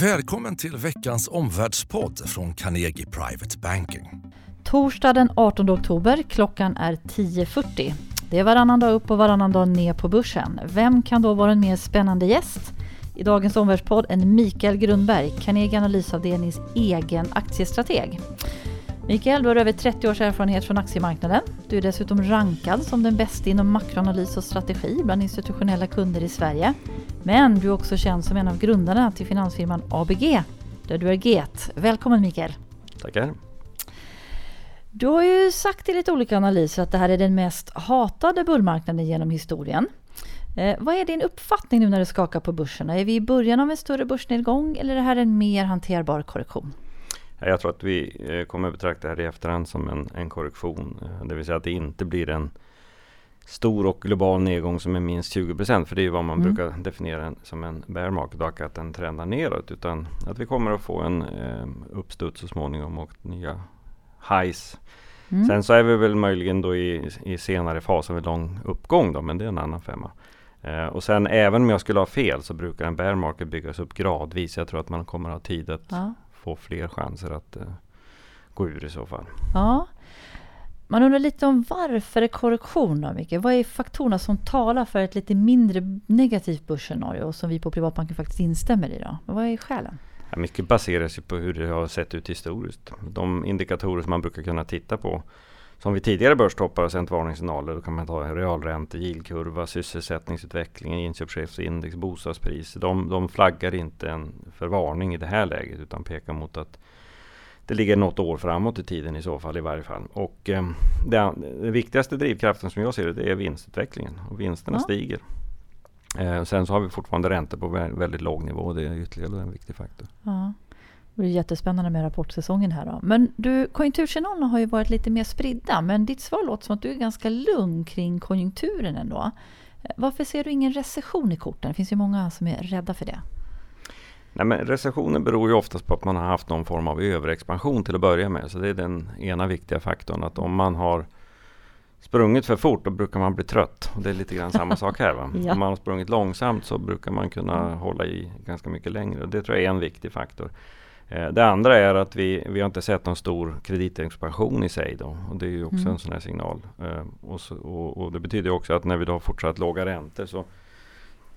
Välkommen till veckans omvärldspodd från Carnegie Private Banking. Torsdag den 18 oktober, klockan är 10.40. Det är varannan dag upp och varannan dag ner på börsen. Vem kan då vara en mer spännande gäst? I dagens omvärldspodd en Mikael Grundberg, Carnegie Analysavdelnings egen aktiestrateg. Mikael, du har över 30 års erfarenhet från aktiemarknaden. Du är dessutom rankad som den bästa inom makroanalys och strategi bland institutionella kunder i Sverige. Men du är också känd som en av grundarna till finansfirman ABG, där du är get. Välkommen Mikael! Tackar! Du har ju sagt i lite olika analyser att det här är den mest hatade bullmarknaden genom historien. Eh, vad är din uppfattning nu när det skakar på börserna? Är vi i början av en större börsnedgång eller är det här en mer hanterbar korrektion? Jag tror att vi eh, kommer betrakta det här i efterhand som en, en korrektion. Eh, det vill säga att det inte blir en stor och global nedgång som är minst 20 procent. För det är vad man mm. brukar definiera som en bear market och att den trendar neråt. Utan att vi kommer att få en eh, uppstuds så småningom och nya highs. Mm. Sen så är vi väl möjligen då i, i senare fas av en lång uppgång då, men det är en annan femma. Eh, och sen även om jag skulle ha fel så brukar en bear market byggas upp gradvis. Jag tror att man kommer att ha tid att ja. få fler chanser att eh, gå ur i så fall. Ja. Man undrar lite om varför är korrektion då, Micke? Vad är faktorerna som talar för ett lite mindre negativt börsscenario som vi på Privatbanken faktiskt instämmer i? Då? Vad är skälen? Ja, mycket baseras ju på hur det har sett ut historiskt. De indikatorer som man brukar kunna titta på som vid tidigare börstoppar har sänt varningssignaler. Då kan man ta realränte, yieldkurva, sysselsättningsutveckling, inköpschefsindex, bostadspris. De, de flaggar inte en för varning i det här läget utan pekar mot att det ligger något år framåt i tiden i så fall i varje fall. Och eh, den viktigaste drivkraften som jag ser det, det är vinstutvecklingen. Och vinsterna ja. stiger. Eh, sen så har vi fortfarande räntor på väldigt låg nivå. Det är ytterligare en viktig faktor. Ja. Det blir jättespännande med rapportsäsongen här då. Men du, konjunktursignalerna har ju varit lite mer spridda. Men ditt svar låter som att du är ganska lugn kring konjunkturen ändå. Eh, varför ser du ingen recession i korten? Det finns ju många som är rädda för det. Nej, men recessionen beror ju oftast på att man har haft någon form av överexpansion till att börja med. Så det är den ena viktiga faktorn. Att om man har sprungit för fort då brukar man bli trött. Och det är lite grann samma sak här. Va? ja. Om man har sprungit långsamt så brukar man kunna mm. hålla i ganska mycket längre. Och det tror jag är en viktig faktor. Eh, det andra är att vi, vi har inte sett någon stor kreditexpansion i sig. Då, och det är ju också mm. en sån här signal. Eh, och, så, och, och, det betyder också att när vi då har fortsatt låga räntor så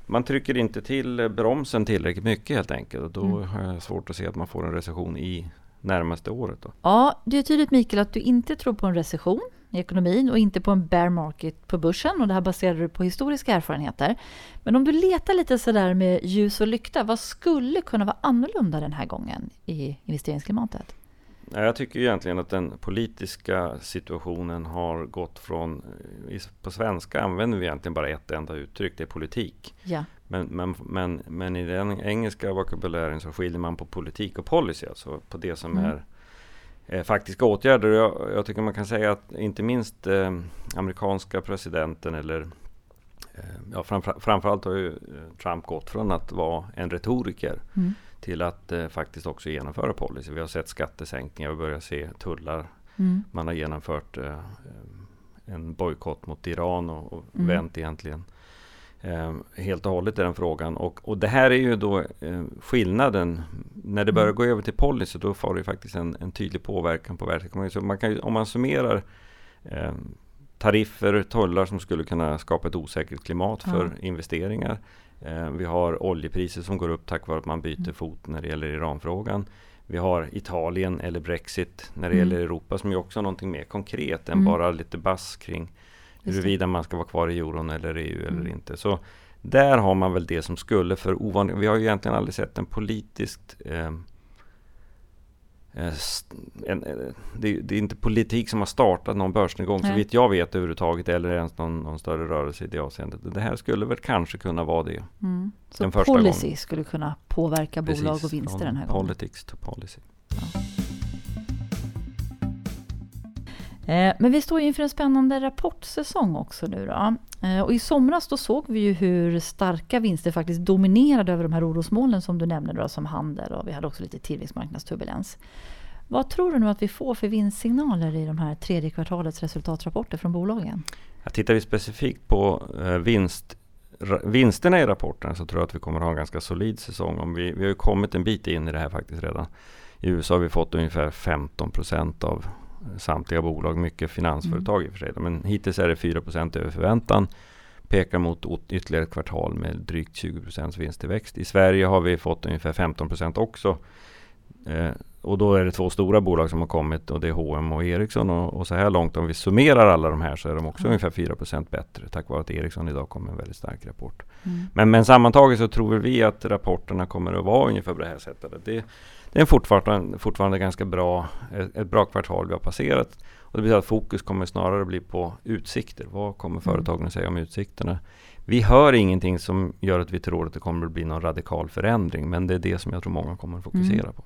man trycker inte till bromsen tillräckligt mycket helt enkelt. Och då mm. har jag svårt att se att man får en recession i närmaste året. Då. Ja, det är tydligt Mikael att du inte tror på en recession i ekonomin och inte på en bear market på börsen. Och det här baserar du på historiska erfarenheter. Men om du letar lite sådär med ljus och lykta, vad skulle kunna vara annorlunda den här gången i investeringsklimatet? Jag tycker egentligen att den politiska situationen har gått från, på svenska använder vi egentligen bara ett enda uttryck, det är politik. Ja. Men, men, men, men i den engelska vokabulären så skiljer man på politik och policy, alltså på det som mm. är eh, faktiska åtgärder. Jag, jag, tycker man kan säga att inte minst eh, amerikanska presidenten eller eh, ja, framför, framförallt har ju eh, Trump gått från att vara en retoriker mm. Till att eh, faktiskt också genomföra policy. Vi har sett skattesänkningar, vi börjar se tullar. Mm. Man har genomfört eh, en bojkott mot Iran och, och mm. vänt egentligen eh, helt och hållet i den frågan. Och, och det här är ju då eh, skillnaden. När det börjar mm. gå över till policy då får det faktiskt en, en tydlig påverkan på världsekonomin. Så man kan, om man summerar eh, tariffer, tullar som skulle kunna skapa ett osäkert klimat för ja. investeringar. Eh, vi har oljepriser som går upp tack vare att man byter mm. fot när det gäller Iranfrågan. Vi har Italien eller Brexit när det mm. gäller Europa som är också någonting mer konkret än mm. bara lite bass kring huruvida man ska vara kvar i euron eller EU mm. eller inte. Så där har man väl det som skulle för ovanligt. Vi har ju egentligen aldrig sett en politiskt eh, eh en, eh, det, det, är inte politik som har startat någon börsnedgång så vitt jag vet överhuvudtaget eller ens någon, någon, större rörelse i det avseendet. Det här skulle väl kanske kunna vara det. Mm. Så policy gången. skulle kunna påverka Precis, bolag och vinster den här gången? Politics to policy. Ja. Eh, men vi står inför en spännande rapportsäsong också nu då. Eh, och i somras då såg vi ju hur starka vinster faktiskt dominerade över de här orosmolnen som du nämnde då, som handel och vi hade också lite tillväxtmarknadsturbulens. Vad tror du nu att vi får för vinstsignaler i de här tredje kvartalets resultatrapporter från bolagen? tittar vi specifikt på eh, vinst vinsterna i rapporten så tror jag att vi kommer att ha en ganska solid säsong. Om vi, vi har ju kommit en bit in i det här faktiskt redan. I USA har vi fått ungefär 15 procent av samtliga bolag, mycket finansföretag mm. i och för sig. Men hittills är det 4 procent över förväntan. Pekar mot ytterligare ett kvartal med drygt 20 procents vinsttillväxt. I Sverige har vi fått ungefär 15 procent också. Eh, och då är det två stora bolag som har kommit och det är H&M och Ericsson. Och, och, så här långt om vi summerar alla de här så är de också mm. ungefär 4% bättre tack vare att Ericsson idag kom med en väldigt stark rapport. Mm. Men, men sammantaget så tror vi att rapporterna kommer att vara ungefär på det här sättet. Det, det är fortfarande, fortfarande ganska bra, ett, bra kvartal vi har passerat. Och det betyder att fokus kommer snarare bli på utsikter. Vad kommer mm. företagen att säga om utsikterna? Vi hör ingenting som gör att vi tror att det kommer att bli någon radikal förändring. Men det är det som jag tror många kommer att fokusera mm. på.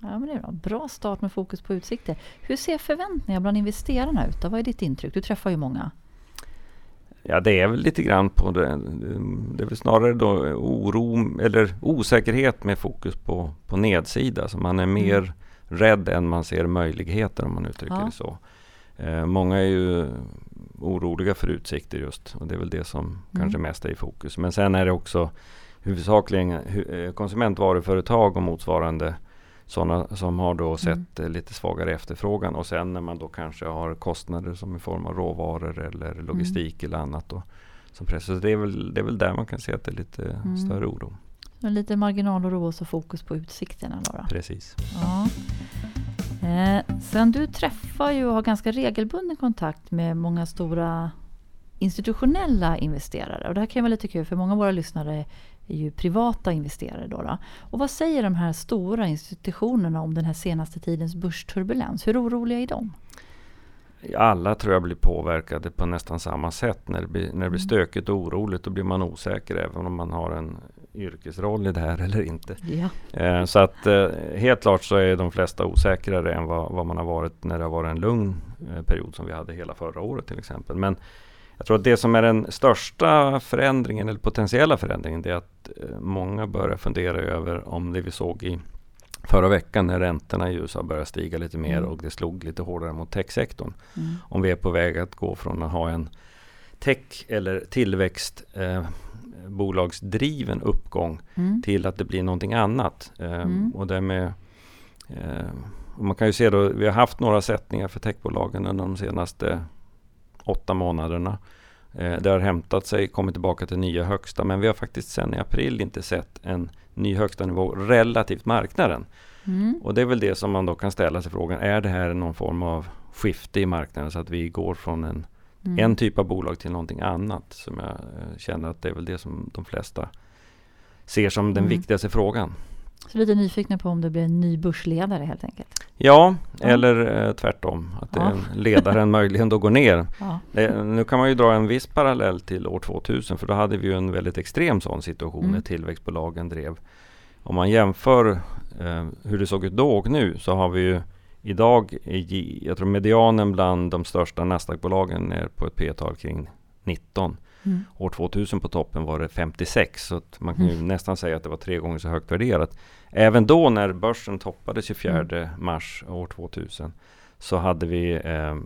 Ja, men det är bra. bra start med fokus på utsikter. Hur ser förväntningar bland investerarna ut? Vad är ditt intryck? Du träffar ju många. Ja, det är väl lite grann på det. Det är väl snarare då oro eller osäkerhet med fokus på, på nedsida. Så man är mer mm. rädd än man ser möjligheter om man uttrycker ja. det så. Eh, många är ju oroliga för utsikter just och det är väl det som mm. kanske mest är i fokus. Men sen är det också huvudsakligen eh, konsumentvaruföretag och motsvarande sådana som har då mm. sett mm. lite svagare efterfrågan och sen när man då kanske har kostnader som i form av råvaror eller mm. logistik mm. eller annat då, som pressar. Så det är, väl, det är väl där man kan se att det är lite mm. större oro. Så lite marginaloro och så fokus på utsikterna då? då. Precis. Ja. Eh, sen du träffar ju och har ganska regelbunden kontakt med många stora institutionella investerare. Och det här kan vara lite kul för många av våra lyssnare är ju privata investerare. Då, då Och vad säger de här stora institutionerna om den här senaste tidens börsturbulens? Hur oroliga är de? Alla tror jag blir påverkade på nästan samma sätt. När det blir, när det blir mm. stökigt och oroligt då blir man osäker även om man har en yrkesroll i det här eller inte. Ja. Eh, så att eh, helt klart så är de flesta osäkrare än vad, vad, man har varit när det har varit en lugn eh, period som vi hade hela förra året till exempel. Men jag tror att det som är den största förändringen eller potentiella förändringen det är att eh, många börjar fundera över om det vi såg i förra veckan när räntorna i USA började stiga lite mer mm. och det slog lite hårdare mot techsektorn. Mm. Om vi är på väg att gå från att ha en tech eller tillväxt eh, uppgång mm. till att det blir någonting annat. Eh, mm. och det med eh, man kan ju se då, vi har haft några sättningar för techbolagen under de senaste åtta månaderna. Eh, det har hämtat sig, kommit tillbaka till nya högsta men vi har faktiskt sedan i april inte sett en ny högsta nivå relativt marknaden. Mm. Och det är väl det som man då kan ställa sig frågan, är det här någon form av skifte i marknaden så att vi går från en, mm. en typ av bolag till någonting annat som jag eh, känner att det är väl det som de flesta ser som den mm. viktigaste frågan. Så lite nyfikna på om det blir en ny börsledare helt enkelt? Ja, ja. eller eh, tvärtom. Att ja. ledaren möjligen då går ner. Ja. Det, nu kan man ju dra en viss parallell till år 2000 för då hade vi ju en väldigt extrem sån situation mm. när tillväxtbolagen drev. Om man jämför eh, hur det såg ut då och nu så har vi ju idag, jag tror medianen bland de största Nasdaq-bolagen är på ett P-tal kring 19. Mm. År 2000 på toppen var det 56 så man kan ju mm. nästan säga att det var tre gånger så högt värderat. Även då när börsen toppade 24 mm. mars år 2000 så hade vi eh,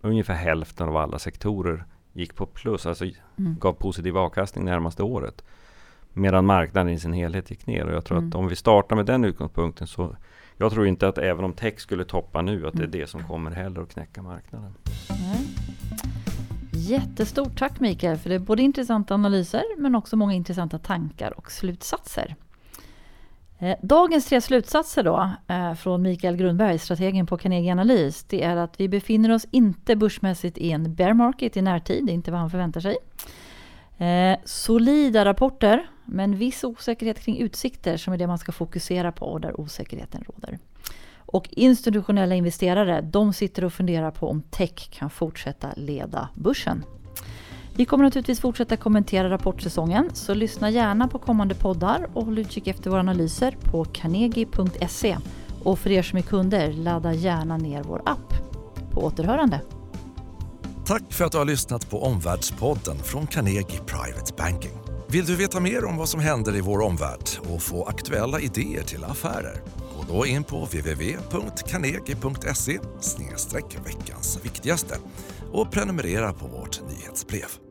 ungefär hälften av alla sektorer gick på plus, alltså mm. gav positiv avkastning närmaste året. Medan marknaden i sin helhet gick ner och jag tror att mm. om vi startar med den utgångspunkten så jag tror inte att även om tech skulle toppa nu att det är mm. det som kommer heller att knäcka marknaden. Jättestort tack Mikael för det är både intressanta analyser men också många intressanta tankar och slutsatser. Eh, dagens tre slutsatser då eh, från Mikael Grundberg, strategen på Carnegie Analys, det är att vi befinner oss inte börsmässigt i en bear market i närtid, det är inte vad han förväntar sig. Eh, solida rapporter, men viss osäkerhet kring utsikter som är det man ska fokusera på och där osäkerheten råder. Och institutionella investerare, de sitter och funderar på om tech kan fortsätta leda börsen. Vi kommer naturligtvis fortsätta kommentera rapportsäsongen, så lyssna gärna på kommande poddar och håll utkik efter våra analyser på carnegie.se. Och för er som är kunder, ladda gärna ner vår app. På återhörande. Tack för att du har lyssnat på Omvärldspodden från Carnegie Private Banking. Vill du veta mer om vad som händer i vår omvärld och få aktuella idéer till affärer? Gå då in på www.carnegie.se veckans viktigaste och prenumerera på vårt nyhetsbrev.